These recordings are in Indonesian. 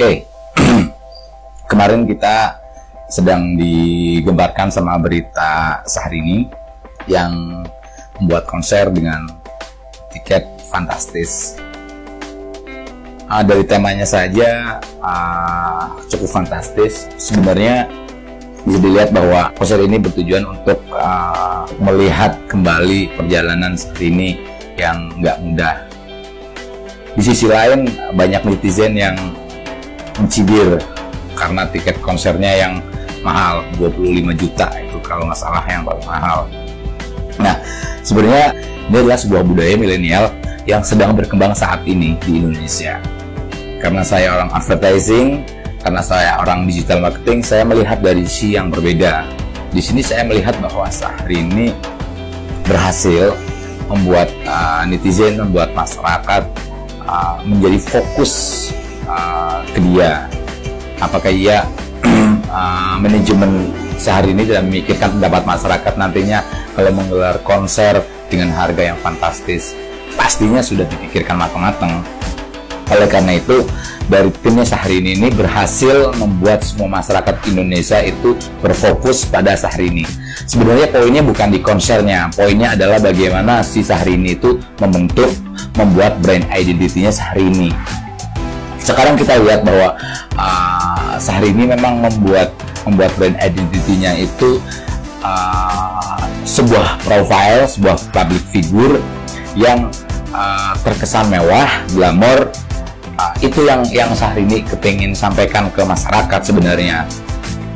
Oke, kemarin kita sedang digembarkan sama berita sehari ini yang membuat konser dengan tiket fantastis. Uh, dari temanya saja uh, cukup fantastis. Sebenarnya bisa dilihat bahwa konser ini bertujuan untuk uh, melihat kembali perjalanan seperti ini yang nggak mudah. Di sisi lain banyak netizen yang mencibir karena tiket konsernya yang mahal 25 juta itu kalau nggak salah yang paling mahal. Nah sebenarnya ini adalah sebuah budaya milenial yang sedang berkembang saat ini di Indonesia. Karena saya orang advertising, karena saya orang digital marketing, saya melihat dari sisi yang berbeda. Di sini saya melihat bahwa Sahri ini berhasil membuat uh, netizen, membuat masyarakat uh, menjadi fokus uh, ke dia. Apakah ia uh, manajemen sehari ini tidak memikirkan pendapat masyarakat nantinya kalau menggelar konser dengan harga yang fantastis? Pastinya sudah dipikirkan matang-matang. Oleh karena itu dari timnya Sahrini ini berhasil membuat semua masyarakat Indonesia itu berfokus pada Sahrini. Sebenarnya poinnya bukan di konsernya, poinnya adalah bagaimana si Sahrini itu membentuk, membuat brand identitinya Sahrini sekarang kita lihat bahwa uh, sehari ini memang membuat membuat brand identity-nya itu uh, sebuah profile, sebuah public figure yang uh, terkesan mewah, glamor. Uh, itu yang yang sehari ini kepingin sampaikan ke masyarakat sebenarnya.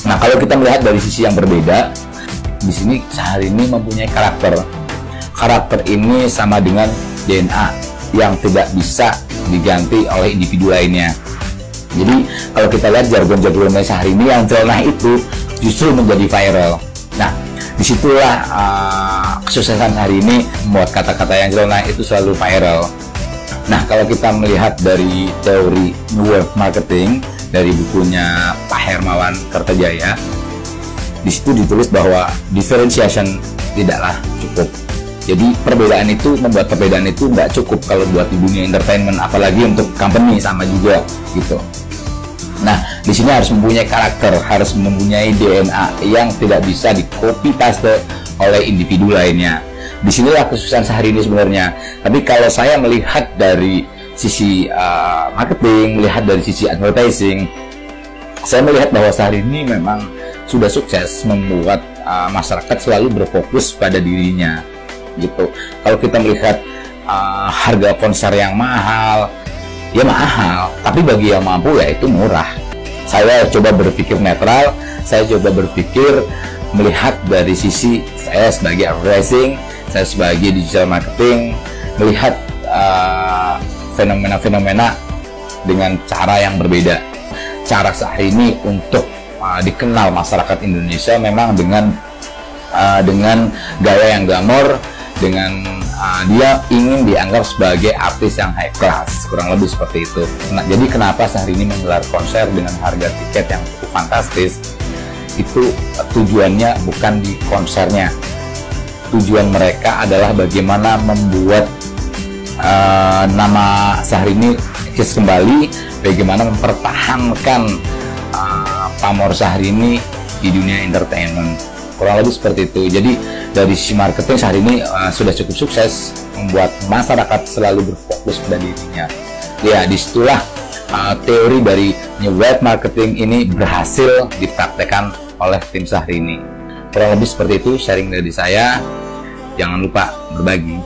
Nah, kalau kita melihat dari sisi yang berbeda, di sini sehari ini mempunyai karakter. Karakter ini sama dengan DNA yang tidak bisa diganti oleh individu lainnya. Jadi kalau kita lihat jargon-jargon Indonesia hari ini yang celana itu justru menjadi viral. Nah, di situlah uh, kesuksesan hari ini membuat kata-kata yang celana itu selalu viral. Nah, kalau kita melihat dari teori New World Marketing dari bukunya Pak Hermawan Kertajaya, di situ ditulis bahwa differentiation tidaklah cukup jadi perbedaan itu membuat perbedaan itu nggak cukup kalau buat di dunia entertainment, apalagi untuk company sama juga gitu. Nah, di sini harus mempunyai karakter, harus mempunyai DNA yang tidak bisa di copy paste oleh individu lainnya. Di sinilah kesuksesan sehari ini sebenarnya. Tapi kalau saya melihat dari sisi uh, marketing, melihat dari sisi advertising, saya melihat bahwa sehari ini memang sudah sukses membuat uh, masyarakat selalu berfokus pada dirinya gitu. Kalau kita melihat uh, harga konser yang mahal ya mahal. Tapi bagi yang mampu ya itu murah. Saya coba berpikir netral saya coba berpikir melihat dari sisi saya sebagai advertising saya sebagai digital marketing melihat uh, fenomena-fenomena uh, dengan cara yang berbeda. Cara sehari ini untuk uh, dikenal masyarakat Indonesia memang dengan uh, dengan gaya yang glamor dengan uh, dia ingin dianggap sebagai artis yang high class kurang lebih seperti itu. Nah, jadi kenapa sehari ini menggelar konser dengan harga tiket yang cukup fantastis? Itu tujuannya bukan di konsernya. Tujuan mereka adalah bagaimana membuat uh, nama sehari ini eksis kembali bagaimana mempertahankan uh, pamor ini di dunia entertainment kurang lebih seperti itu. Jadi dari sisi marketing saat ini uh, sudah cukup sukses membuat masyarakat selalu berfokus pada dirinya. Ya di situlah uh, teori dari new web marketing ini berhasil dipraktekkan oleh tim Sahri ini kurang lebih seperti itu sharing dari saya. Jangan lupa berbagi